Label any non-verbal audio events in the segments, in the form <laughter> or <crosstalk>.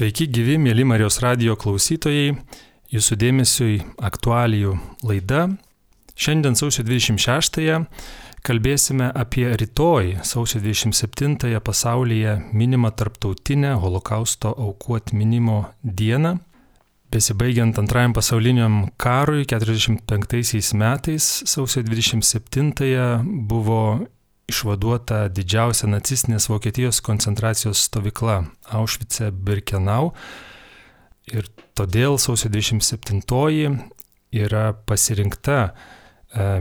Sveiki gyvi, mėly Marijos radio klausytojai, jūsų dėmesiui aktualijų laida. Šiandien sausio 26-ąją kalbėsime apie rytoj, sausio 27-ąją pasaulyje minimą tarptautinę holokausto aukų atminimo dieną. Besibaigiant antrajam pasauliniam karui 45 metais, sausio 27-ąją buvo išvaduota didžiausia nacistinės Vokietijos koncentracijos stovykla Aušvice Birkenau. Ir todėl sausio 27 yra pasirinkta e,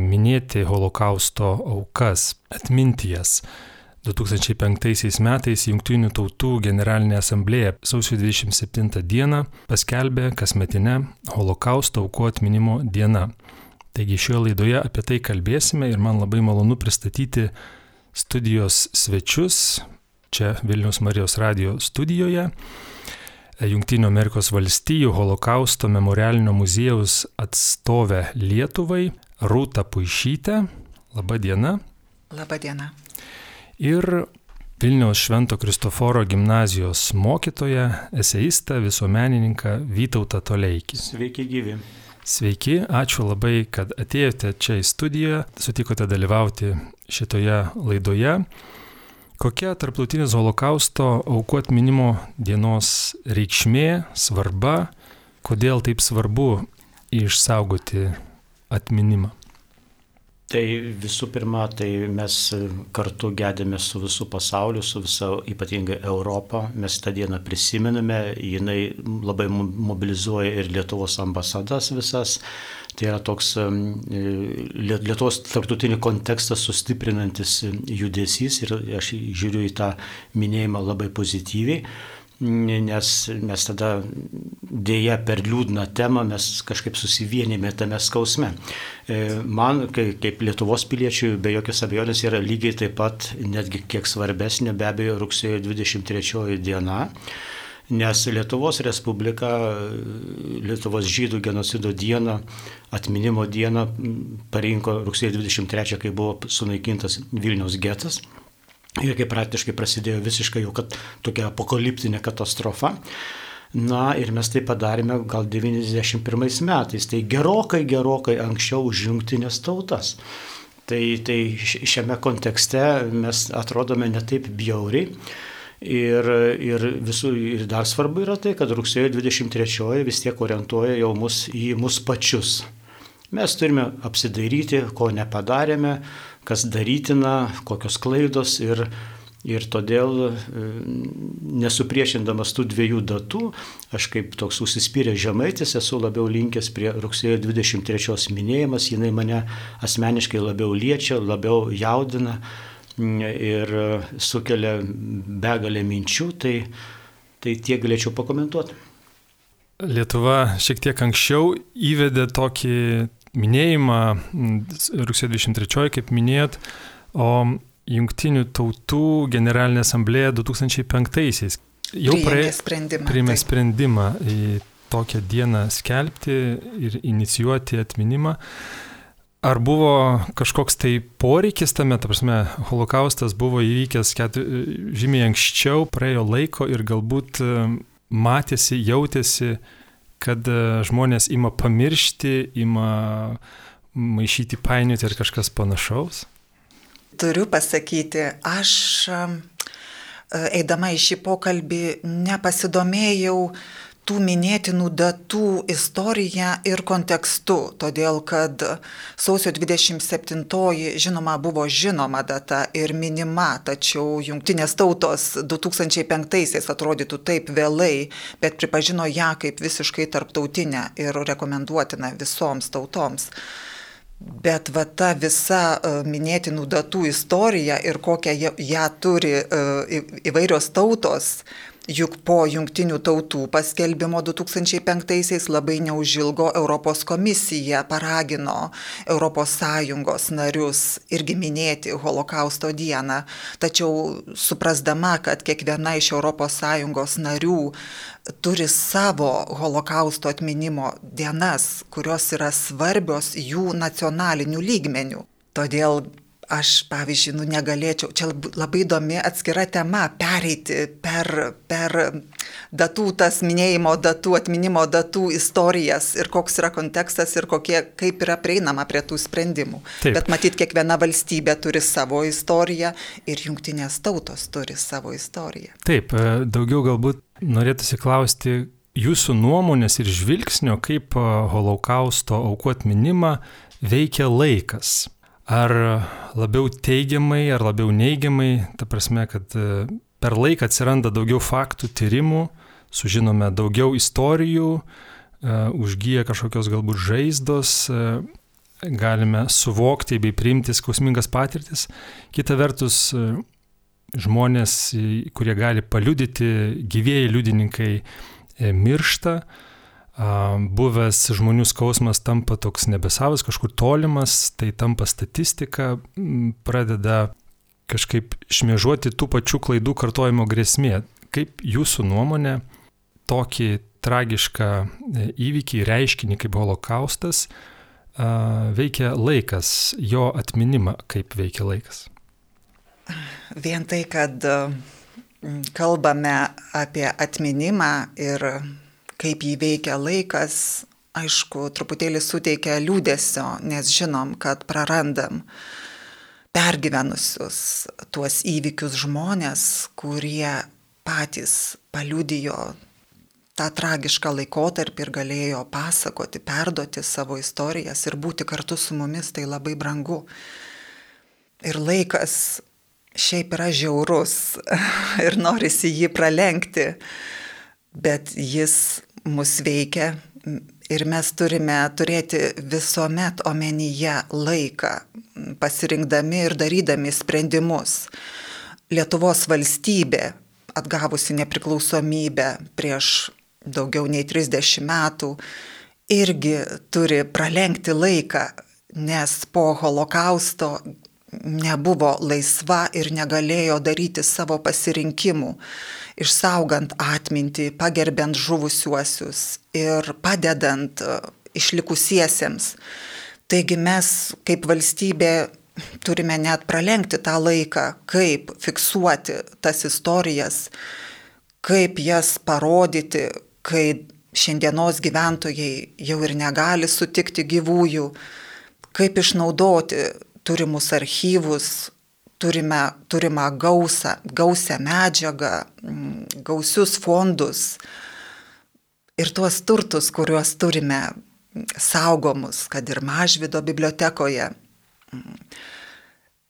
minėti holokausto aukas, atminti jas. 2005 metais Junktinių tautų generalinė asamblėja sausio 27 dieną paskelbė kasmetinę holokausto aukų atminimo dieną. Taigi šioje laidoje apie tai kalbėsime ir man labai malonu pristatyti studijos svečius čia Vilnius Marijos radio studijoje. Junktinio Amerikos valstijų holokausto memorialinio muziejaus atstovę Lietuvai Rūta Puišytė. Labą dieną. Labą dieną. Ir Vilniaus Švento Kristoforo gimnazijos mokytoją, eseistą, visuomenininką Vytautą Toleikį. Sveiki gyvi. Sveiki, ačiū labai, kad atėjote čia į studiją, sutikote dalyvauti šitoje laidoje. Kokia tarptautinis holokausto aukų atminimo dienos reikšmė, svarba, kodėl taip svarbu išsaugoti atminimą? Tai visų pirma, tai mes kartu gedėme su visų pasauliu, su visa ypatingai Europą. Mes tą dieną prisimename, jinai labai mobilizuoja ir Lietuvos ambasadas visas. Tai yra toks Lietuvos tarptautinį kontekstą sustiprinantis judesys ir aš žiūriu į tą minėjimą labai pozityviai nes mes tada dėja per liūdną temą mes kažkaip susivienėme tame skausme. E, man, kaip Lietuvos piliečių, be jokios abejonės yra lygiai taip pat, netgi kiek svarbesnė be abejo rugsėjo 23 diena. Nes Lietuvos Respublika, Lietuvos žydų genocido dieną, atminimo dieną parinko rugsėjo 23, kai buvo sunaikintas Vilniaus getas. Ir kai praktiškai prasidėjo visiškai jau kad tokia apokaliptinė katastrofa. Na ir mes tai padarėme gal 91 metais, tai gerokai, gerokai anksčiau už jungtinės tautas. Tai, tai šiame kontekste mes atrodome netaip bjauriai. Ir, ir, visų, ir dar svarbu yra tai, kad rugsėjo 23 vis tiek orientuoja jau mus į mus pačius. Mes turime apsidairyti, ko nepadarėme, kas darytina, kokios klaidos ir, ir todėl e, nesupriešindamas tų dviejų datų, aš kaip toks užsispyręs žemaitis esu labiau linkęs prie rugsėjo 23 minėjimas, jinai mane asmeniškai labiau liečia, labiau jaudina ir sukelia begalę minčių, tai, tai tiek galėčiau pakomentuoti. Lietuva šiek tiek anksčiau įvedė tokį minėjimą rugsėjo 23, kaip minėjot, o Junktinių tautų generalinė asamblėja 2005-aisiais jau priėmė sprendimą, priėmė sprendimą į tokią dieną skelbti ir inicijuoti atminimą. Ar buvo kažkoks tai poreikis tame, ta prasme, holokaustas buvo įvykęs keturi, žymiai anksčiau, praėjo laiko ir galbūt matėsi, jautėsi, kad e, žmonės ima pamiršti, ima maišyti, painioti ir kažkas panašaus? Turiu pasakyti, aš e, eidama į šį pokalbį nepasidomėjau tų minėtinų datų istorija ir kontekstu, todėl kad sausio 27-oji žinoma buvo žinoma data ir minima, tačiau jungtinės tautos 2005-aisiais atrodytų taip vėlai, bet pripažino ją kaip visiškai tarptautinę ir rekomenduotiną visoms tautoms. Bet va ta visa uh, minėtinų datų istorija ir kokią ją turi uh, įvairios tautos, Juk po jungtinių tautų paskelbimo 2005-aisiais labai neužilgo Europos komisija paragino ES narius irgi minėti holokausto dieną. Tačiau suprasdama, kad kiekviena iš ES narių turi savo holokausto atminimo dienas, kurios yra svarbios jų nacionalinių lygmenių. Todėl aš, pavyzdžiui, nu, negalėčiau, čia labai įdomi atskira tema, pereiti per, per datų, tas minėjimo datų, atminimo datų istorijas ir koks yra kontekstas ir kokie, kaip yra prieinama prie tų sprendimų. Taip. Bet matyt, kiekviena valstybė turi savo istoriją ir jungtinės tautos turi savo istoriją. Taip, e, daugiau galbūt norėtųsi klausti jūsų nuomonės ir žvilgsnio, kaip e, holokausto aukų atminimą veikia laikas. Ar labiau teigiamai, ar labiau neigiamai, ta prasme, kad e, per laiką atsiranda daugiau faktų, tyrimų, sužinome daugiau istorijų, e, užgyja kažkokios galbūt žaizdos, e, galime suvokti bei priimti skausmingas patirtis. Kita vertus, žmonės, kurie gali paliudyti, gyvėjai liudininkai miršta, buvęs žmonių skausmas tampa toks nebesavas, kažkur tolimas, tai tampa statistika, pradeda kažkaip šmėžuoti tų pačių klaidų kartojimo grėsmė. Kaip jūsų nuomonė tokį tragišką e, įvykį, reiškinį kaip holokaustas veikia laikas, jo atminimą kaip veikia laikas? Vien tai, kad kalbame apie atminimą ir kaip jį veikia laikas, aišku, truputėlį suteikia liūdėsio, nes žinom, kad prarandam pergyvenusius tuos įvykius žmonės, kurie patys paliudijo tą tragišką laikotarpį ir galėjo pasakoti, perduoti savo istorijas ir būti kartu su mumis, tai labai brangu. Ir laikas šiaip yra žiaurus <laughs> ir norisi jį pralenkti, bet jis mus veikia ir mes turime turėti visuomet omenyje laiką, pasirinkdami ir darydami sprendimus. Lietuvos valstybė, atgavusi nepriklausomybę prieš daugiau nei 30 metų, irgi turi pralenkti laiką, nes po holokausto nebuvo laisva ir negalėjo daryti savo pasirinkimų išsaugant atmintį, pagerbent žuvusiuosius ir padedant e, išlikusiesiems. Taigi mes kaip valstybė turime net pralenkti tą laiką, kaip fiksuoti tas istorijas, kaip jas parodyti, kai šiandienos gyventojai jau ir negali sutikti gyvųjų, kaip išnaudoti turimus archyvus, turime, turime gausą, gausią medžiagą, mm, gausius fondus ir tuos turtus, kuriuos turime saugomus, kad ir Mažvido bibliotekoje.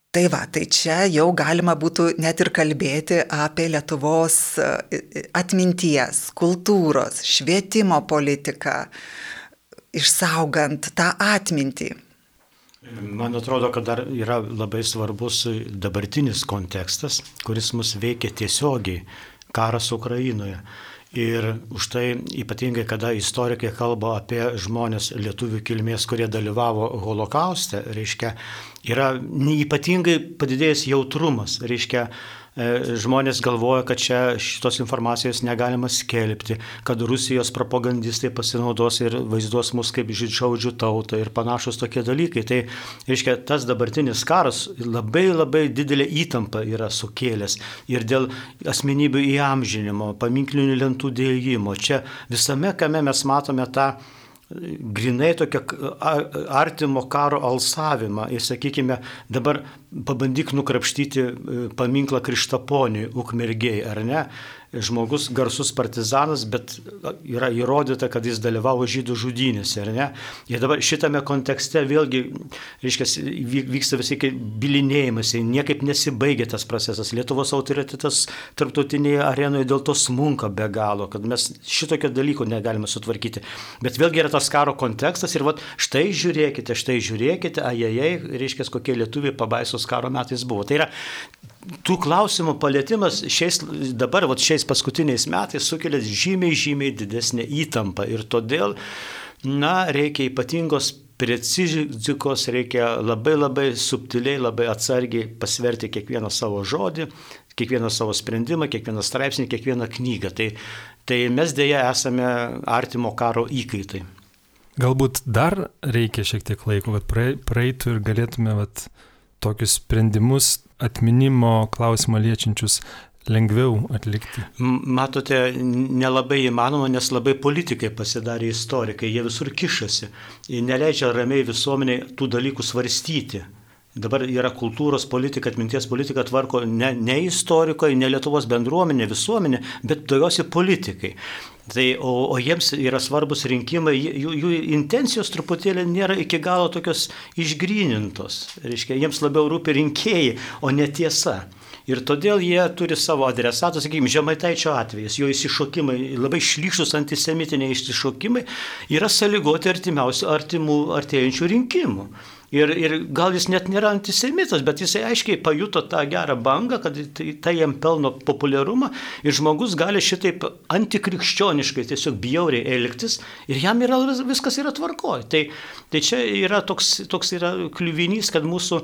Tai va, tai čia jau galima būtų net ir kalbėti apie Lietuvos atminties, kultūros, švietimo politiką, išsaugant tą atmintį. Man atrodo, kad dar yra labai svarbus dabartinis kontekstas, kuris mus veikia tiesiogiai - karas Ukrainoje. Ir už tai ypatingai, kada istorikai kalba apie žmonės lietuvių kilmės, kurie dalyvavo holokauste, reiškia, yra ypatingai padidėjęs jautrumas, reiškia, žmonės galvoja, kad čia šitos informacijos negalima skelbti, kad Rusijos propagandistai pasinaudos ir vaizduos mus kaip žydžiaudžių tautą ir panašus tokie dalykai. Tai reiškia, tas dabartinis karas labai labai didelį įtampą yra sukėlęs ir dėl asmenybių įamžinimo, paminklinių lentų dėjimo. Čia visame, kame mes matome tą grinai tokio artimo karo alsavimą. Ir sakykime, dabar pabandyk nukrapštyti e, paminklą Krištaponiui, Ukmergiai, ar ne? Žmogus garsus partizanas, bet yra įrodyta, kad jis dalyvavo žydų žudynėse, ar ne? Ir dabar šitame kontekste vėlgi, reiškia, vyksta visi bilinėjimas, niekaip nesibaigia tas procesas. Lietuvos autoritetas tarptautinėje arenoje dėl to smunka be galo, kad mes šitokio dalyko negalime sutvarkyti. Bet vėlgi yra tas karo kontekstas ir vat, štai žiūrėkite, štai žiūrėkite, ajajai, reiškia, kokie lietuviai pabaisos karo metais buvo. Tai yra tų klausimų palėtimas šiais, dabar, vat, šiais paskutiniais metais sukelia žymiai, žymiai didesnę įtampą ir todėl, na, reikia ypatingos precizikos, reikia labai labai subtiliai, labai atsargiai pasverti kiekvieną savo žodį, kiekvieną savo sprendimą, kiekvieną straipsnį, kiekvieną knygą. Tai, tai mes dėja esame artimo karo įkaitai. Galbūt dar reikia šiek tiek laiko, kad praeitų ir galėtume vat, tokius sprendimus atminimo klausimą liečiančius lengviau atlikti? Matote, nelabai įmanoma, nes labai politikai pasidarė istorikai, jie visur kišasi, neleidžia ramiai visuomeniai tų dalykų svarstyti. Dabar yra kultūros politika, atminties politika tvarko ne, ne istorikai, ne Lietuvos bendruomenė, visuomenė, bet daugiausiai politikai. Tai, o, o jiems yra svarbus rinkimai, jų, jų intencijos truputėlį nėra iki galo tokios išgrynintos. Reiškia, jiems labiau rūpi rinkėjai, o ne tiesa. Ir todėl jie turi savo adresatus, sakykime, Žemaitaičio atvejais, jo įsišokimai, labai šlyšus antisemitiniai įsišokimai yra sąlygoti artimiausių, artimų, artėjančių rinkimų. Ir, ir gal jis net nėra antisemitas, bet jisai aiškiai pajuto tą gerą bangą, kad tai, tai jam pelno populiarumą ir žmogus gali šitaip antikrikščioniškai tiesiog bjauriai elgtis ir jam yra, viskas yra tvarkoje. Tai, tai čia yra toks, toks yra kliuvinys, kad mūsų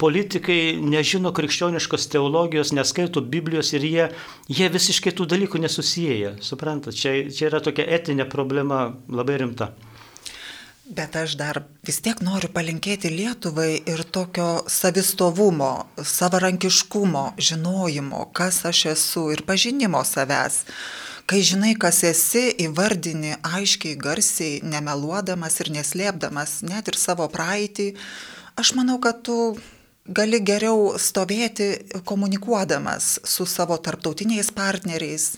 politikai nežino krikščioniškos teologijos, neskaito Biblijos ir jie, jie visiškai tų dalykų nesusiję. Suprantat, čia, čia yra tokia etinė problema labai rimta. Bet aš dar vis tiek noriu palinkėti Lietuvai ir tokio savistovumo, savarankiškumo, žinojimo, kas aš esu ir pažinimo savęs. Kai žinai, kas esi, įvardini aiškiai, garsiai, nemeluodamas ir neslėpdamas net ir savo praeitį, aš manau, kad tu gali geriau stovėti komunikuodamas su savo tarptautiniais partneriais,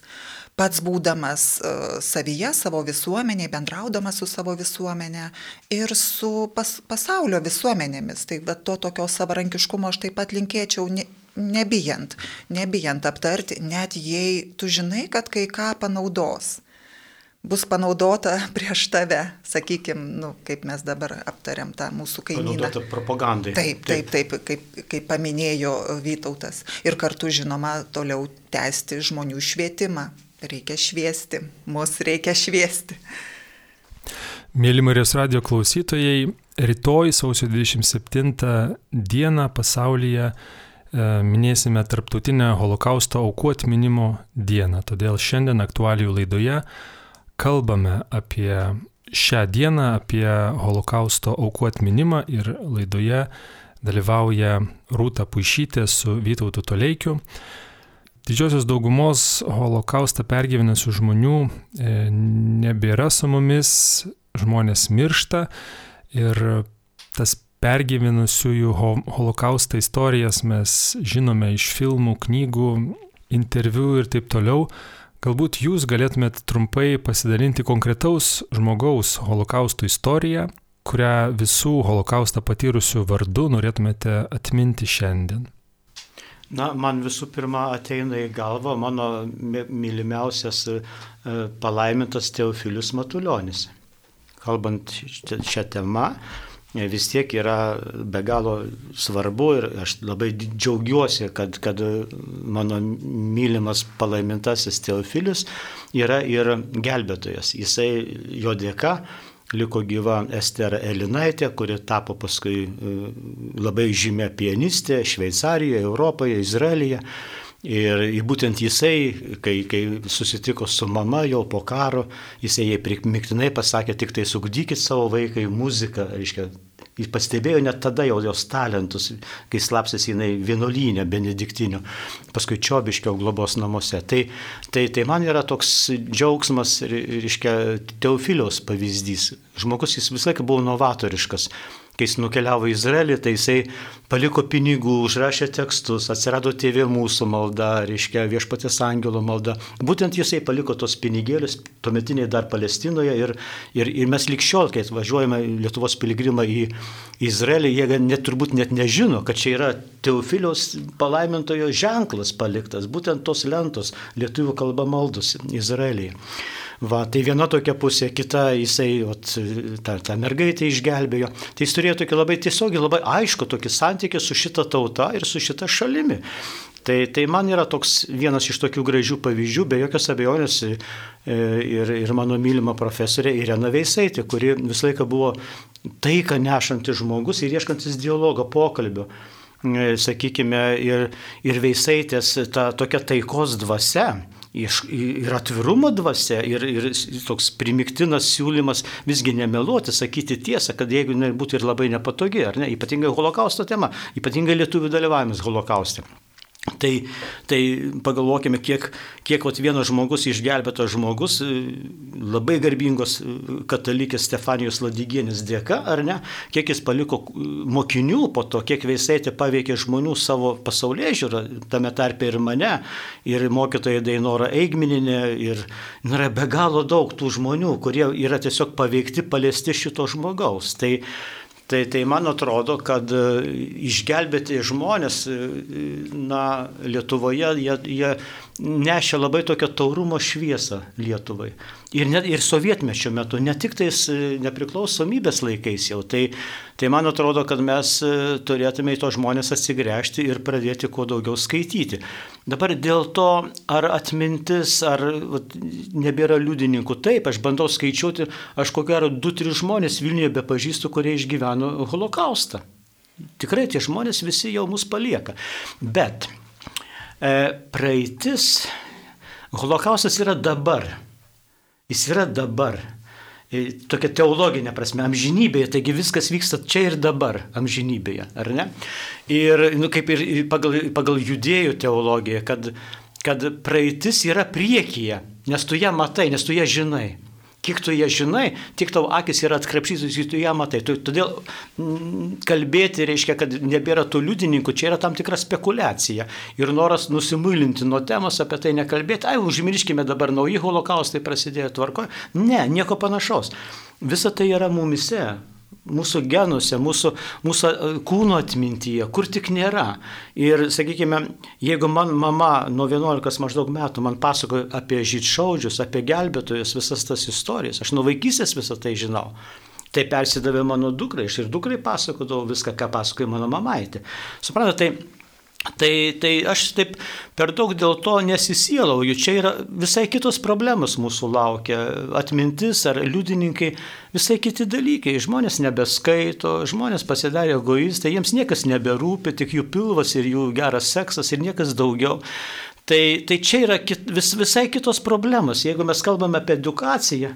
pats būdamas e, savyje, savo visuomeniai, bendraudamas su savo visuomenė ir su pas, pasaulio visuomenėmis. Tai bet to tokio savarankiškumo aš taip pat linkėčiau ne, nebijant, nebijant aptarti, net jei tu žinai, kad kai ką panaudos bus panaudota <laughs> prieš tave, sakykime, nu, kaip mes dabar aptariam tą mūsų kaimyną. Panaudota propagandai. Taip, taip, taip, kaip, kaip paminėjo Vytautas. Ir kartu, žinoma, toliau tęsti žmonių švietimą reikia šviesti, mus reikia šviesti. Mėly Marijos radio klausytojai, rytoj sausio 27 dieną pasaulyje e, minėsime Tarptautinę holokausto aukų atminimo dieną. Todėl šiandien aktualijų laidoje kalbame apie šią dieną, apie holokausto aukų atminimą ir laidoje dalyvauja Rūta Puišytė su Vytautu Toleikiu. Didžiosios daugumos holokaustą pergyvenusių žmonių e, nebėra su mumis, žmonės miršta ir tas pergyvenusiųjų holokaustą istorijas mes žinome iš filmų, knygų, interviu ir taip toliau. Galbūt jūs galėtumėt trumpai pasidalinti konkretaus žmogaus holokausto istoriją, kurią visų holokaustą patyrusių vardu norėtumėte atminti šiandien. Na, man visų pirma ateina į galvą mano mylimiausias e, palaimintas Teofilius Matuljonis. Kalbant šią temą, e, vis tiek yra be galo svarbu ir aš labai džiaugiuosi, kad, kad mano mylimas palaimintasis Teofilius yra ir gelbėtojas. Jisai jo dėka liko gyva Estera Elinaitė, kuri tapo paskui e, labai žymė pianistė Šveicarijoje, Europoje, Izraelyje. Ir būtent jisai, kai, kai susitiko su mama jau po karo, jisai jai primiktinai pasakė, tik tai sugdykit savo vaiką į muziką, reiškia, Jis pastebėjo net tada jau jos talentus, kai slapsis jinai vienuolynė benediktinio, paskui Čiobiškio globos namuose. Tai, tai, tai man yra toks džiaugsmas, reiškia, Teofilios pavyzdys. Žmogus jis visą laiką buvo novatoriškas kai jis nukeliavo į Izraelį, tai jisai paliko pinigų, užrašė tekstus, atsirado tėvė mūsų malda, reiškia viešpatės angelo malda. Būtent jisai paliko tos pinigėlius, tuometiniai dar Palestinoje ir, ir, ir mes likščiol, kai atvažiuojame Lietuvos piligrimą į Izraelį, jie net turbūt net nežino, kad čia yra Teofiliaus palaimintojo ženklas paliktas, būtent tos lentos lietuvių kalba maldos Izraelyje. Va, tai viena tokia pusė, kita jisai, ot, tą, tą mergaitę išgelbėjo. Tai jis turėjo tokį labai tiesiogiai, labai aišku tokį santykį su šita tauta ir su šita šalimi. Tai, tai man yra toks vienas iš tokių gražių pavyzdžių, be jokios abejonės e, ir, ir mano mylima profesorė Irena Veisaitė, kuri visą laiką buvo taiką nešantis žmogus ir ieškantis dialogo pokalbio e, sakykime, ir, ir veisaitės ta tokia taikos dvasia, ir atvirumo dvasia, ir, ir toks primiktinas siūlymas visgi nemeluoti, sakyti tiesą, kad jeigu jinai būtų ir labai nepatogi, ar ne, ypatingai holokausto tema, ypatingai lietuvių dalyvavimas holokauste. Tai, tai pagalvokime, kiek, kiek vat, vienas žmogus, išgelbėtas žmogus, labai garbingos katalikės Stefanijos Ladigienės dėka, ar ne, kiek jis paliko mokinių po to, kiek veisaitė paveikė žmonių savo pasaulyje žiūrą, tame tarpe ir mane, ir mokytoja Dainora Eigmininė, ir nu, yra be galo daug tų žmonių, kurie yra tiesiog paveikti, paliesti šito žmogaus. Tai, Tai, tai man atrodo, kad e, išgelbėti žmonės, e, na, Lietuvoje, jie, jie nešė labai tokią taurumo šviesą Lietuvai. Ir, net, ir sovietmečio metu, ne tik tais e, nepriklausomybės laikais jau. Tai, tai man atrodo, kad mes e, turėtume į to žmonės atsigręžti ir pradėti kuo daugiau skaityti. Dabar dėl to, ar atmintis, ar vat, nebėra liudininkų, taip, aš bandau skaičiuoti, aš ko gero 2-3 žmonės Vilniuje be pažįstu, kurie išgyveno holokaustą. Tikrai tie žmonės visi jau mus palieka. Bet E, praeitis, holokaustas yra dabar. Jis yra dabar. E, tokia teologinė prasme, amžinybėje, taigi viskas vyksta čia ir dabar, amžinybėje, ar ne? Ir nu, kaip ir pagal, pagal judėjų teologiją, kad, kad praeitis yra priekyje, nes tu ją matai, nes tu ją žinai. Kiek tu ją žinai, tiek tavo akis yra atkrepšytos, tu ją matai. Todėl mm, kalbėti reiškia, kad nebėra tų liudininkų, čia yra tam tikra spekulacija. Ir noras nusimuilinti nuo temos apie tai nekalbėti, ai, užmirškime dabar nauji holokaustai prasidėjo tvarko. Ne, nieko panašaus. Visa tai yra mumise mūsų genuose, mūsų, mūsų e, kūno atmintyje, kur tik nėra. Ir, sakykime, jeigu man mama nuo 11 maždaug metų man pasakoja apie žydšaudžius, apie gelbėtojus, visas tas istorijas, aš nuo vaikystės visą tai žinau. Tai persidavė mano dukrai, aš ir dukrai pasakodavau viską, ką pasakoja mano mamaitė. Suprantate, tai Tai, tai aš taip per daug dėl to nesisielauju. Čia yra visai kitos problemos mūsų laukia. Atmintis ar liudininkai, visai kiti dalykai. Žmonės nebeskaito, žmonės pasidarė egoistai, jiems niekas neberūpi, tik jų pilvas ir jų geras seksas ir niekas daugiau. Tai, tai čia yra kit, vis, visai kitos problemos. Jeigu mes kalbame apie edukaciją,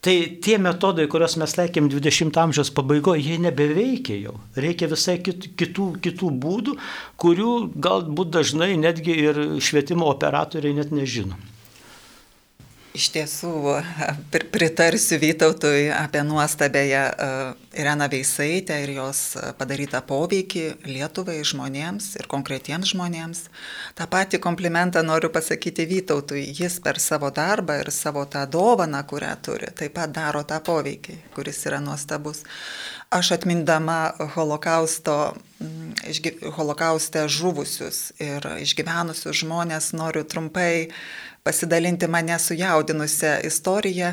Tai tie metodai, kuriuos mes taikėm 20 amžiaus pabaigoje, jie nebeveikia jau. Reikia visai kitų, kitų būdų, kurių galbūt dažnai netgi ir švietimo operatoriai net nežino. Iš tiesų, pritarsiu Vytautui apie nuostabėją e, Ireną Veisaitę ir jos padarytą poveikį Lietuvai, žmonėms ir konkretiems žmonėms. Ta pati komplimentą noriu pasakyti Vytautui. Jis per savo darbą ir savo tą dovaną, kurią turi, taip pat daro tą poveikį, kuris yra nuostabus. Aš atmindama holokausto, holokauste žuvusius ir išgyvenusius žmonės noriu trumpai pasidalinti mane sujaudinusią istoriją.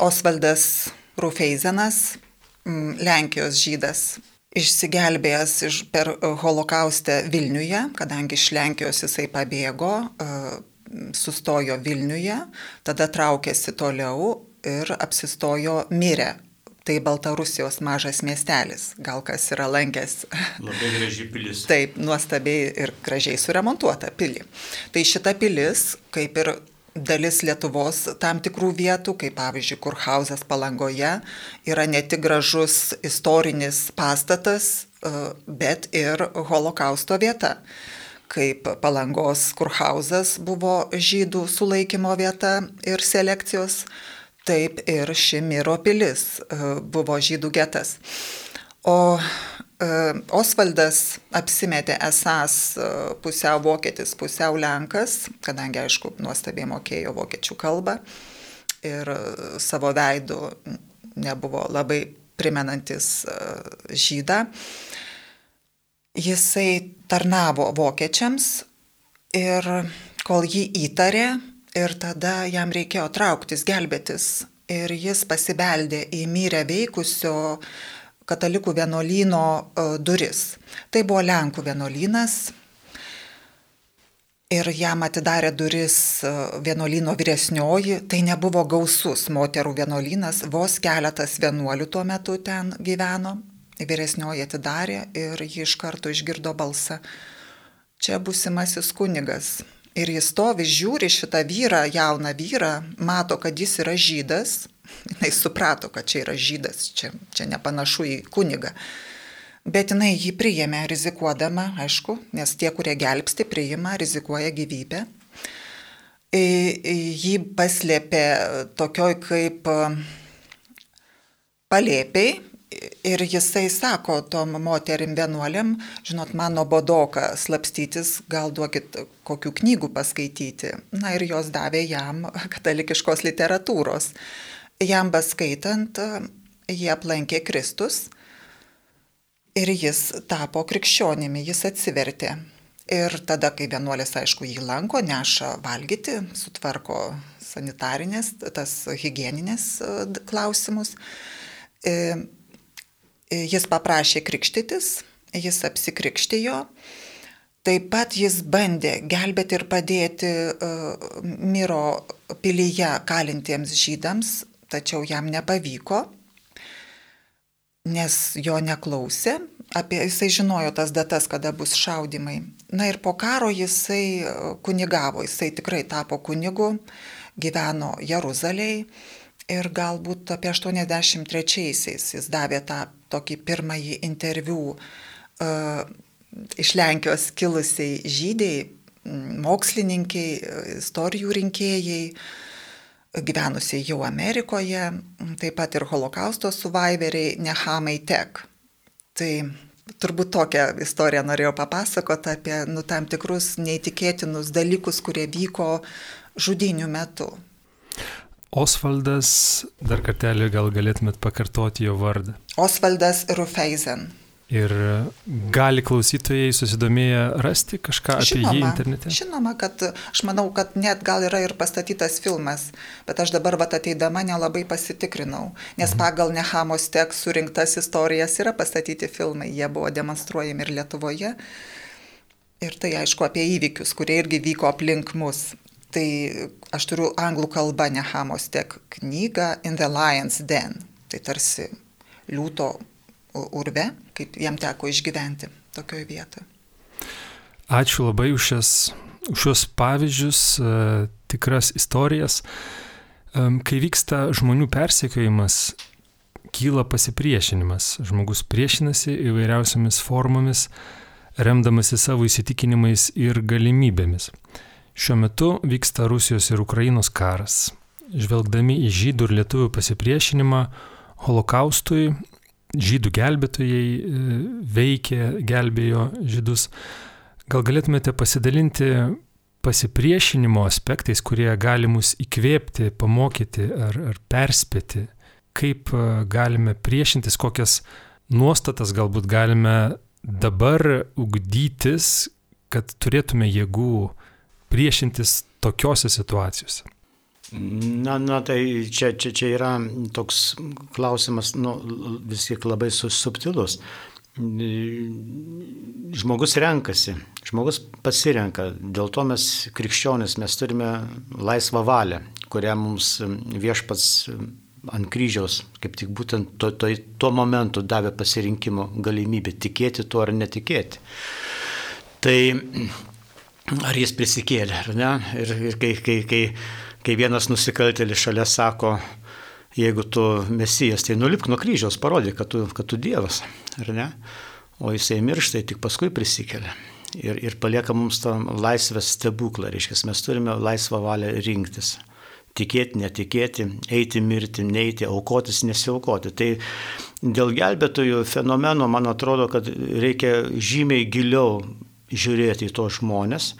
Osvaldas Rufeizenas, Lenkijos žydas, išsigelbėjęs iš, per holokaustę Vilniuje, kadangi iš Lenkijos jisai pabėgo, sustojo Vilniuje, tada traukėsi toliau ir apsistojo mirę Tai Baltarusijos mažas miestelis, gal kas yra lankęs. <laughs> Labai graži pilis. Taip, nuostabiai ir gražiai suremontuota pilį. Tai šita pilis, kaip ir dalis Lietuvos tam tikrų vietų, kaip pavyzdžiui Kurhauzas Palangoje, yra ne tik gražus istorinis pastatas, e, bet ir holokausto vieta kaip Palangos Kurhauzas buvo žydų sulaikymo vieta ir selekcijos taip ir ši Miro pilis e, buvo žydų getas. O e, Osvaldas apsimetė esas e, pusiau vokietis, pusiau lenkas, kadangi, aišku, nuostabiai mokėjo vokiečių kalbą ir savo veidų nebuvo labai primenantis žydą. Jisai tarnavo vokiečiams ir kol jį įtarė, Ir tada jam reikėjo trauktis, gelbėtis. Ir jis pasibeldė į myrę veikusio katalikų vienuolyno e, duris. Tai buvo Lenkų vienuolynas. Ir jam atidarė duris e, vienuolyno vyresnioji, tai nebuvo gausus moterų vienuolynas, vos keletas vienuolių tuo metu ten gyveno. Vyresnioji atidarė ir ji iš karto išgirdo balsą. Čia busimasis kunigas, Ir jis stovi, žiūri šitą vyrą, jauną vyrą, mato, kad jis yra žydas. Jis suprato, kad čia yra žydas, čia, čia nepanašu į kunigą. Bet jinai jį priėmė rizikuodama, aišku, nes tie, kurie gelbsti, priima, rizikuoja gyvybę. Jį paslėpė tokioj kaip palėpiai, Ir jisai sako tom moterim vienuoliam, žinot, mano bodoka slapstytis, gal duokit kokių knygų paskaityti. Na ir jos davė jam <laughs> katalikiškos literatūros. Jam beskaitant, jie aplankė Kristus ir jis tapo krikščionimi, jis atsivertė. Ir tada, kai vienuolis, aišku, jį lanko, neša valgyti, sutvarko sanitarinės, tas hygieninės e, klausimus e, jis paprašė krikštytis, jis apsikrikštijo. Taip pat jis bandė gelbėti ir padėti uh, Miro pilyje kalintiems žydams, tačiau jam nepavyko, nes jo neklausė. Apie, jisai žinojo tas datas, kada bus šaudimai. Na ir po karo jisai kunigavo, jisai tikrai tapo kunigu, gyveno Jeruzalėje ir galbūt apie 83-aisiais jis davė tą tokį pirmąjį interviu uh, iš Lenkijos kilusiai žydėjai, mokslininkiai, istorijų rinkėjai, gyvenusiai jau Amerikoje, taip pat ir holokausto suvaiveriai Nehamai Tek. Tai turbūt tokią istoriją norėjau papasakoti apie nu, tam tikrus neįtikėtinus dalykus, kurie vyko žudinių metu. Osvaldas, dar kartelį gal galėtumėt pakartoti jo vardą. Osvaldas Rufeisen. Ir gali klausytojai susidomėję rasti kažką žinoma, apie jį internete? Žinoma, kad aš manau, kad net gal yra ir pastatytas filmas, bet aš dabar vat ateidama nelabai pasitikrinau, nes mhm. pagal Nehamos tek surinktas istorijas yra pastatyti filmai, jie buvo demonstruojami ir Lietuvoje. Ir tai aišku apie įvykius, kurie irgi vyko aplink mus. Tai aš turiu anglų kalbą Nehamos tek knygą In the Lion's Den. Tai tarsi liūto urve, kaip jam teko išgyventi tokioje vietoje. Ačiū labai už, šias, už šios pavyzdžius, e, tikras istorijas. Kai vyksta žmonių persekiojimas, kyla pasipriešinimas. Žmogus priešinasi įvairiausiamis formomis, remdamasi savo įsitikinimais ir galimybėmis. Šiuo metu vyksta Rusijos ir Ukrainos karas. Žvelgdami į žydų ir lietuvių pasipriešinimą holokaustui, žydų gelbėtojai e, veikė, gelbėjo žydus. Gal galėtumėte pasidalinti pasipriešinimo aspektais, kurie gali mus įkvėpti, pamokyti ar, ar perspėti, kaip e, galime priešintis, kokias nuostatas galbūt galime dabar ugdytis, kad turėtume jėgų priešintis tokiuose situacijose? Na, na, tai čia, čia, čia yra toks klausimas, nu, vis tiek labai subtilus. Žmogus renkasi, žmogus pasirenka, dėl to mes krikščionis, mes turime laisvą valią, kurią mums viešpats ant kryžiaus, kaip tik būtent to, to, tuo momentu davė pasirinkimo galimybę tikėti tuo ar netikėti. Tai ar jis prisikėlė, ar ne? Ir, ir kai, kai, kai, kai vienas nusikaltėlis šalia sako, jeigu tu mesijas, tai nulipk nuo kryžiaus, parodyk, kad tu, kad tu Dievas, ar ne? O jisai miršta, tik paskui prisikėlė. Ir, ir palieka mums tą laisvę stebuklą, reiškia, mes turime laisvą valią rinktis. Tikėti, netikėti, eiti, mirti, neiti, aukotis, nesiaukoti. Tai dėl gelbėtojų fenomeno, man atrodo, kad reikia žymiai giliau žiūrėti į tos žmonės.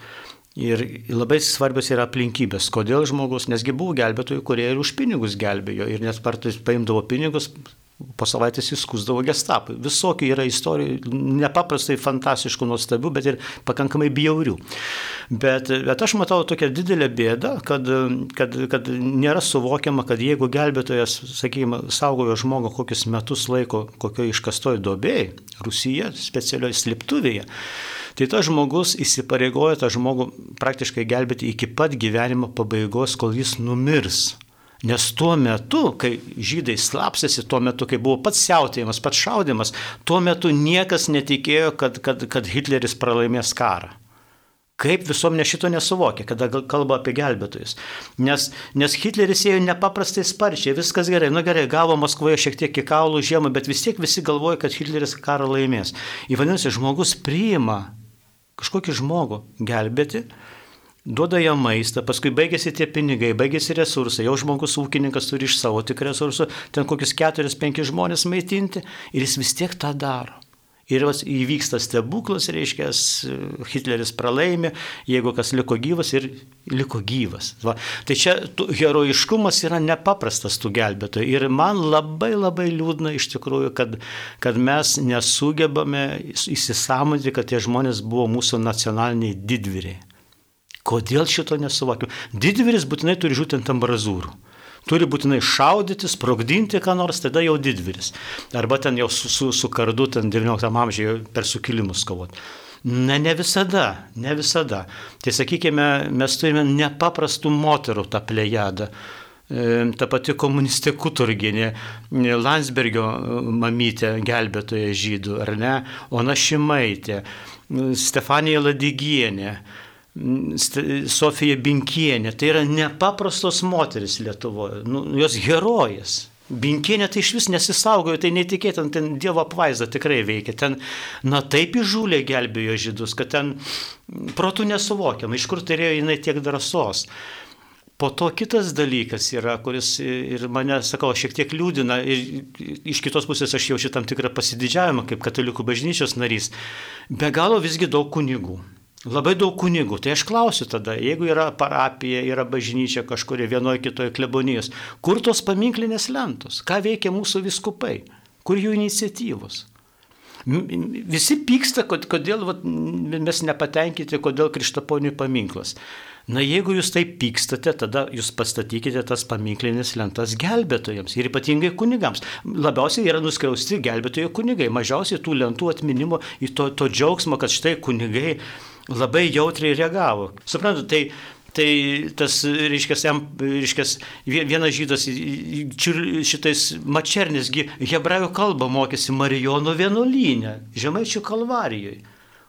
Ir labai svarbios yra aplinkybės, kodėl žmogus, nesgi buvo gelbėtojų, kurie ir už pinigus gelbėjo ir net partais paimdavo pinigus, po savaitės įskusdavo gestapui. Visokių yra istorijų, nepaprastai fantastiškų, nuostabių, bet ir pakankamai bjaurių. Bet, bet aš matau tokią didelę bėdą, kad, kad, kad nėra suvokiama, kad jeigu gelbėtojas, sakykime, saugojo žmogų kokius metus laiko kokioje iškastoje duobėje, Rusija, specialioje slėptuvėje, Tai tas žmogus įsipareigoja tą žmogų praktiškai gelbėti iki pat gyvenimo pabaigos, kol jis numirs. Nes tuo metu, kai žydai slapstėsi, tuo metu, kai buvo pats siautėjimas, pats šaudimas, tuo metu niekas netikėjo, kad, kad, kad Hitleris pralaimės karą. Kaip visuomenė šito nesuvokia, kada kalba apie gelbėtojus. Nes, nes Hitleris ėjo nepaprastai sparčiai, viskas gerai, nu gerai, gavo Maskvoje šiek tiek į kaulų žiemą, bet vis tiek visi galvoja, kad Hitleris karą laimės. Įvadinasi, žmogus priima kažkokį žmogų gelbėti, duoda jam maistą, paskui baigėsi tie pinigai, baigėsi resursai, jau žmogus ūkininkas turi iš savo tik resursų, ten kokius keturis, penkis žmonės maitinti ir jis vis tiek tą daro. Ir įvyksta stebuklas, reiškia, Hitleris pralaimi, jeigu kas liko gyvas ir liko gyvas. Va. Tai čia herojiškumas yra nepaprastas tų gelbėtojų. Ir man labai labai liūdna iš tikrųjų, kad, kad mes nesugebame įsisamonti, kad tie žmonės buvo mūsų nacionaliniai didvyriai. Kodėl šito nesuvokiu? Didvyris būtinai turi žūti ant ambrazūrų turi būtinai šaudyti, sprogdinti ką nors, tada jau didvyris. Arba ten jau su, su, su kardu, ten 19 amžiuje per sukilimus kovoti. Na, ne visada, ne visada. Tai sakykime, mes turime nepaprastų moterų tą plejadą. E, ta pati komunistė Kuturginė, Landsbergio mamytė, gelbėtoja žydų, ar ne, Ona Šimaitė, Stefanija Ladigienė. Sofija Binkienė, tai yra nepaprastos moteris Lietuvoje, nu, jos herojas. Binkienė tai iš vis nesisaugojo, tai netikėtin, ten Dievo apvaizda tikrai veikia. Ten, na taip įžūlė gelbėjo žydus, kad ten protų nesuvokiama, iš kur turėjo jinai tiek drąsos. Po to kitas dalykas yra, kuris ir mane, sakau, šiek tiek liūdina ir iš kitos pusės aš jaučiu tam tikrą pasididžiavimą kaip katalikų bažnyčios narys. Be galo visgi daug kunigų. Labai daug kunigų. Tai aš klausiu tada, jeigu yra parapija, yra bažnyčia kažkuria vienoje kitoje klebonijos, kur tos paminklinės lentos, ką veikia mūsų viskupai, kur jų iniciatyvos. Visi pyksta, kodėl vat, mes nepatenkinti, kodėl Kristaponiui paminklas. Na jeigu jūs taip pykstate, tada jūs pastatykite tas paminklinės lentas gelbėtojams ir ypatingai kunigams. Labiausiai yra nuskriausti gelbėtojų kunigai, mažiausiai tų lentų atminimo to, to džiaugsmo, kad štai kunigai labai jautriai reagavo. Suprantu, tai Tai tas, reiškia, jam, reiškia, vienas žydas šitais mačernisgi hebrajų kalbą mokėsi Marijono vienuolynę, Žemaičių kalvarijoje,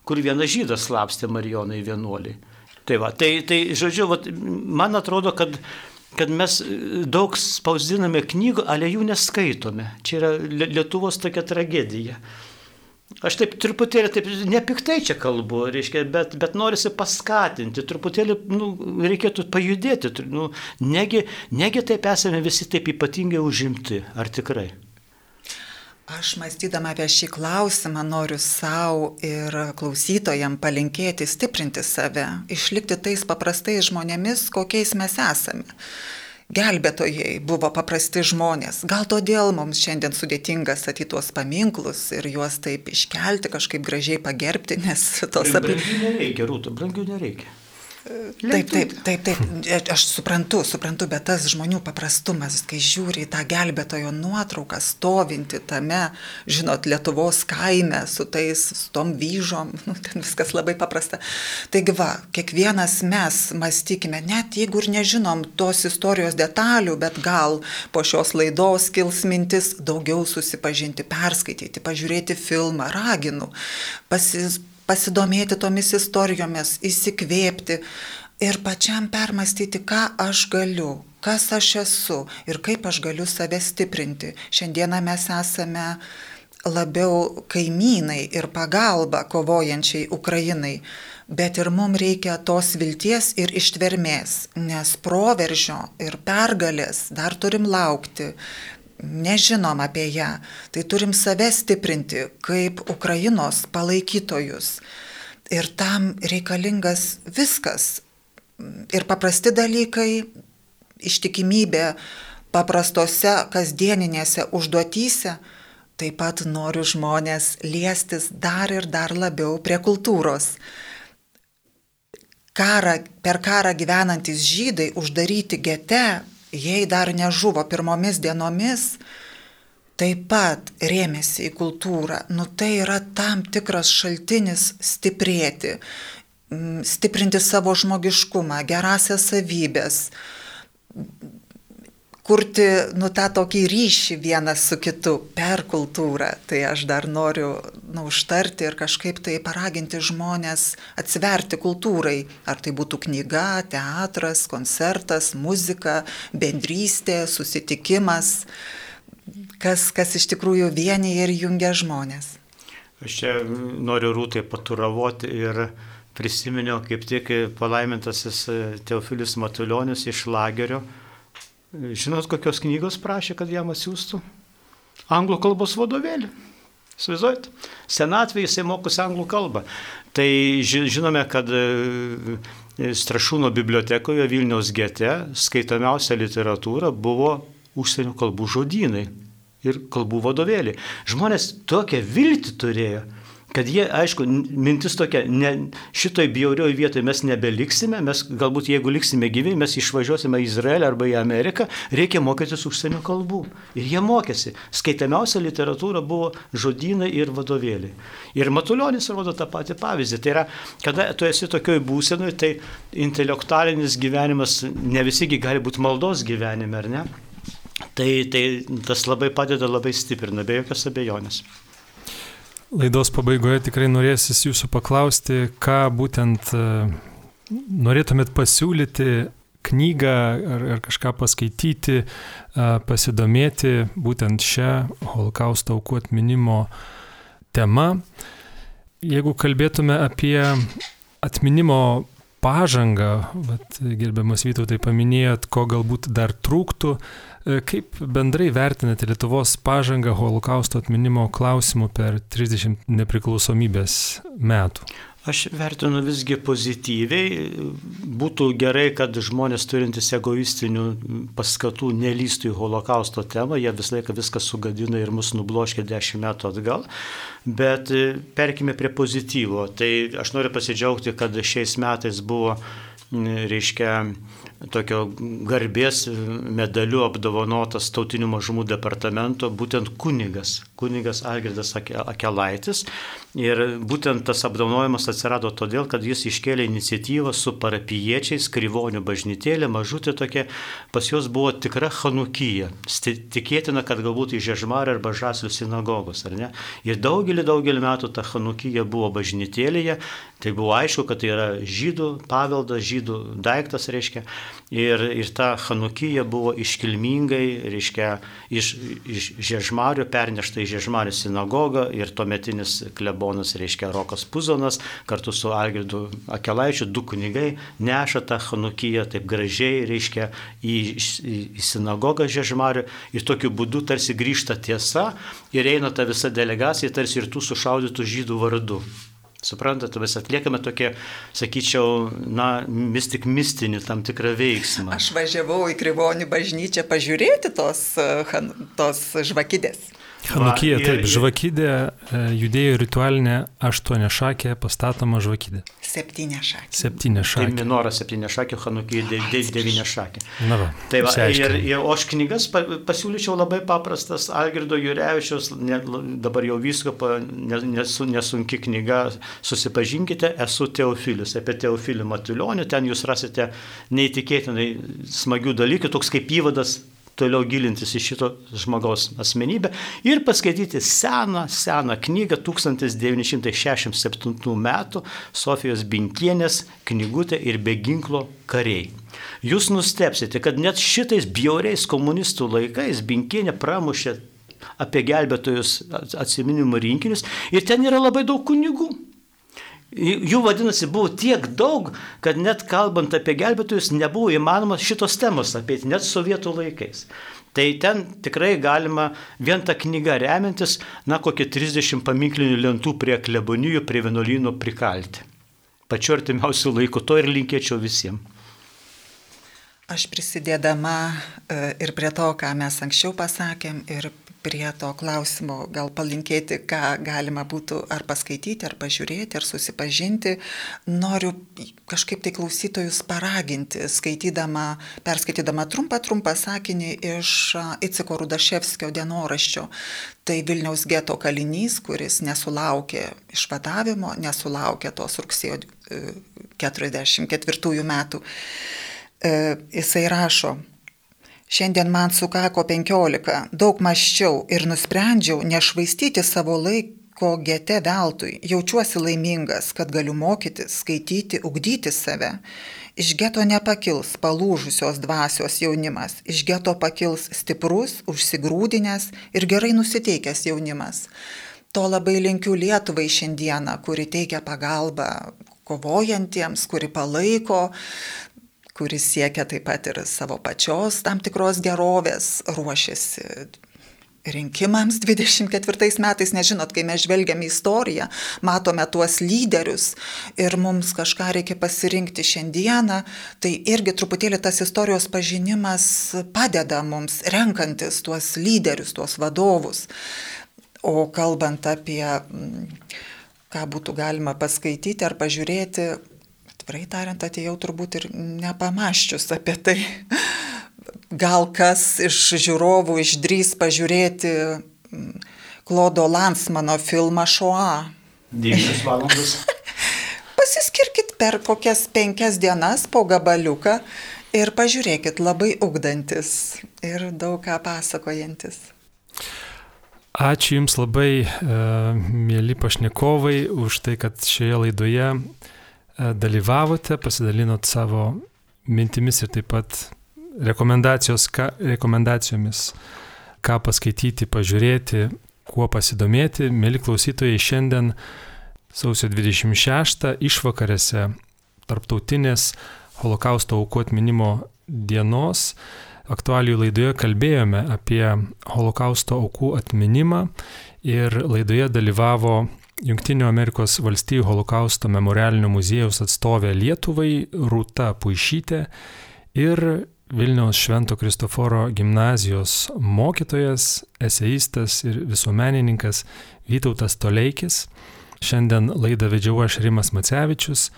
kur vienas žydas slapstė Marijonai vienuoliai. Tai va, tai, tai žodžiu, va, man atrodo, kad kad mes daug spausdiname knygų, ale jų neskaitome. Čia yra Lietuvos tokia tragedija. Aš taip truputėlį, taip nepiktai čia kalbu, reiškia, bet, bet norisi paskatinti, truputėlį nu, reikėtų pajudėti. Nu, negi, negi taip esame visi taip ypatingai užimti, ar tikrai? Aš mąstydama apie šį klausimą noriu savo ir klausytojam palinkėti stiprinti save, išlikti tais paprastais žmonėmis, kokiais mes esame gelbėtojai buvo paprasti žmonės. Gal todėl mums šiandien sudėtinga statyti tuos paminklus ir juos taip iškelti, kažkaip gražiai pagerbti, nes tos apie... Brangių nereikia, rūtų, brangių nereikia. Taip, taip, taip, taip, aš suprantu, suprantu, bet tas žmonių paprastumas, kai žiūri į tą gelbėtojo nuotrauką, stovinti tame, žinot, Lietuvos kaime su tais, su tom vyžom, <laughs> nu, ten viskas labai paprasta. Taigi va, kiekvienas mes mąstykime, net jeigu ir nežinom tos istorijos detalių, bet gal po šios laidos kils mintis daugiau susipažinti, perskaityti, pažiūrėti filmą, raginu, pasis pasidomėti tomis istorijomis, įsikvėpti ir pačiam permastyti, ką aš galiu, kas aš esu ir kaip aš galiu save stiprinti. Šiandieną mes esame labiau kaimynai ir pagalba kovojančiai Ukrainai, bet ir mums reikia tos vilties ir ištvermės, nes proveržio ir pergalės dar turim laukti nežinom apie ją, tai turim save stiprinti kaip Ukrainos palaikytojus. Ir tam reikalingas viskas. Ir paprasti dalykai, ištikimybė paprastose kasdieninėse užduotyse, taip pat noriu žmonės liestis dar ir dar labiau prie kultūros. Karą, per karą gyvenantis žydai uždaryti gete jei dar nežuvo pirmomis dienomis, taip pat rėmėsi į kultūrą. Nu tai yra tam tikras šaltinis stiprėti, stiprinti savo žmogiškumą, gerasias savybės, kurti, nu, tą tokį ryšį vienas su kitu per kultūrą. Tai aš dar noriu, nu, užtarti ir kažkaip tai paraginti žmonės atsiverti kultūrai. Ar tai būtų knyga, teatras, koncertas, muzika, bendrystė, susitikimas, kas, kas iš tikrųjų vienyje ir jungia žmonės. Aš čia noriu rūtai paturavoti ir prisiminiau kaip tik palaimintasis Teofilius Matulionis iš lagerio. Žinot, kokios knygos prašė, kad jam atsiųstų? Anglų kalbos vadovėlį. Svizuojat? Senatvėje jisai mokosi anglų kalbą. Tai žinome, kad e, Strašūno bibliotekoje Vilniaus gete skaitomiausia literatūra buvo užsienio kalbų žodynai ir kalbų vadovėliai. Žmonės tokią viltį turėjo kad jie, aišku, mintis tokia, ne, šitoj bjaurioje vietoje mes nebeliksime, mes galbūt jeigu liksime gyvi, mes išvažiuosime į Izraelį arba į Ameriką, reikia mokytis užsienio kalbų. Ir jie mokėsi. Skaitamiausia literatūra buvo žodynai ir vadovėliai. Ir Matuljonis rodo tą patį pavyzdį. Tai yra, kada tu esi tokioj būsenoje, tai intelektualinis gyvenimas ne visigi gali būti maldos gyvenime, ar ne? Tai, tai tas labai padeda, labai stiprina, be jokios abejonės. Laidos pabaigoje tikrai norėsis jūsų paklausti, ką būtent e, norėtumėt pasiūlyti knygą ar, ar kažką paskaityti, e, pasidomėti būtent šią holokausto aukų atminimo temą. Jeigu kalbėtume apie atminimo pažangą, vat, gerbiamas Vytautai paminėjot, ko galbūt dar trūktų, E, kaip bendrai vertinate Lietuvos pažangą holokausto atminimo klausimų per 30 nepriklausomybės metų? Aš vertinu visgi pozityviai. Būtų gerai, kad žmonės turintys egoistinių paskatų nelystų į holokausto temą, jie visą laiką viską sugadina ir mus nubloškia dešimt metų atgal. Bet e, perkime prie pozityvo. Tai aš noriu pasidžiaugti, kad šiais metais buvo, reiškia, tokio garbės medaliu apdovanotas tautinių mažumų departamento būtent kunigas, kunigas Algirdas Akelaitis. Ir būtent tas apdovanojimas atsirado todėl, kad jis iškėlė iniciatyvą su parapiečiais, kryvonių bažnytėlė, mažutė tokia, pas juos buvo tikra Hanukyja. Tikėtina, kad galbūt į Žežmarę arba Žaslių sinagogos, ar ne? Ir daugelį, daugelį metų ta Hanukyja buvo bažnytėlėje, tai buvo aišku, kad tai yra žydų paveldas, žydų daiktas, reiškia. Ir, ir ta Hanukyja buvo iškilmingai, reiškia, iš, iš Žiežmarių pernešta į Žiežmarių sinagogą ir tuometinis klebonas, reiškia, Rokas Puzonas, kartu su Algirdu Akelaičiu, du kunigai neša tą Hanukyją taip gražiai, reiškia, į, į, į sinagogą Žiežmarių ir tokiu būdu tarsi grįžta tiesa ir eina ta visa delegacija tarsi ir tų sušaudytų žydų vardu. Suprantate, mes atliekame tokią, sakyčiau, na, vis tik mistinį tam tikrą veiksmą. Aš važiavau į Krivonių bažnyčią pažiūrėti tos, tos žvakidės. Hanukija, taip, žvakidė, e, judėjo ritualinė aštuonė šakė, pastatoma žvakidė. Septynė šakė. Septynė šakė. Tai minora septynė šakė, Hanukija devynė šakė. Na, va, tai va, ir, ir, o aš knygas pasiūlyčiau labai paprastas, Algirdo Jurevičiaus, ne, dabar jau visko, nesu, nesunki knyga, susipažinkite, esu Teofilius, apie Teofilį Matulionį, ten jūs rasite neįtikėtinai smagių dalykų, toks kaip įvadas toliau gilintis į šito žmogaus asmenybę ir paskaityti seną, seną knygą 1967 metų Sofijos Binkienės knygutė ir be ginklo kariai. Jūs nustepsite, kad net šitais bjauriais komunistų laikais Binkienė pramušė apie gelbėtojus atsiminimų rinkinius ir ten yra labai daug kunigų. Jų vadinasi buvo tiek daug, kad net kalbant apie gelbėtojus nebuvo įmanoma šitos temos apie net sovietų laikais. Tai ten tikrai galima vien tą knygą remiantis, na, kokie 30 paminklinių lentų prie klebonijų, prie vienuolynų prikalti. Pačiu artimiausiu laiku to ir linkėčiau visiems. Aš prisidėdama e, ir prie to, ką mes anksčiau pasakėm, ir prie to klausimo gal palinkėti, ką galima būtų ar paskaityti, ar pažiūrėti, ar susipažinti. Noriu kažkaip tai klausytojus paraginti, skaitydama, perskaitydama trumpą, trumpą sakinį iš Iciko Rudaševskio dienoraščio. Tai Vilniaus geto kalinys, kuris nesulaukė išvadavimo, nesulaukė tos rugsėjo 44 e, metų. E, jisai rašo, Šiandien man sukako 15, daug maščiau ir nusprendžiau nešvaistyti savo laiko gete veltui. Jaučiuosi laimingas, kad galiu mokytis, skaityti, ugdyti save. Iš geto nepakils palūžusios dvasios jaunimas, iš geto pakils stiprus, užsigrūdinęs ir gerai nusiteikęs jaunimas. To labai linkiu Lietuvai šiandieną, kuri teikia pagalbą kovojantiems, kuri palaiko, kuris siekia taip pat ir savo pačios tam tikros gerovės, ruošiasi rinkimams 24 metais, nežinot, kai mes žvelgiame į istoriją, matome tuos lyderius ir mums kažką reikia pasirinkti šiandieną, tai irgi truputėlį tas istorijos pažinimas padeda mums renkantis tuos lyderius, tuos vadovus. O kalbant apie, ką būtų galima paskaityti ar pažiūrėti, atvirai tariant, atėjau turbūt ir nepamaščius apie tai. Gal kas iš žiūrovų išdrys pažiūrėti Klodo Lansmano filmą Šoa. 9 valandas. <laughs> Pasiskirkit per kokias penkias dienas po gabaliuką ir pažiūrėkit labai ugdantis ir daug ką pasakojantis. Ačiū Jums labai, e, mėly pašnekovai, už tai, kad šioje laidoje dalyvavote, pasidalinot savo mintimis ir taip pat ką, rekomendacijomis, ką paskaityti, pažiūrėti, kuo pasidomėti. Mėly klausytojai, šiandien sausio 26 išvakarėse tarptautinės holokausto aukų atminimo dienos aktualijų laidoje kalbėjome apie holokausto aukų atminimą ir laidoje dalyvavo Junktinių Amerikos valstybių holokausto memorialinio muziejaus atstovė Lietuvai Rūta Puišytė ir Vilniaus Švento Kristoforo gimnazijos mokytojas, eseistas ir visuomenininkas Vytautas Toleikis. Šiandien laidą vedžiau aš Rimas Macevičius.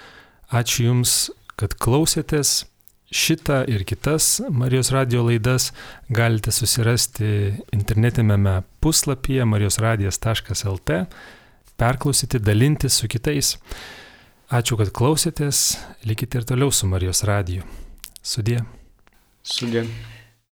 Ačiū Jums, kad klausėtės. Šitą ir kitas Marijos radio laidas galite susirasti internetinėme puslapyje marijosradijas.lt, perklausyti, dalintis su kitais. Ačiū, kad klausėtės, likite ir toliau su Marijos radiju. Sudie. Sudie.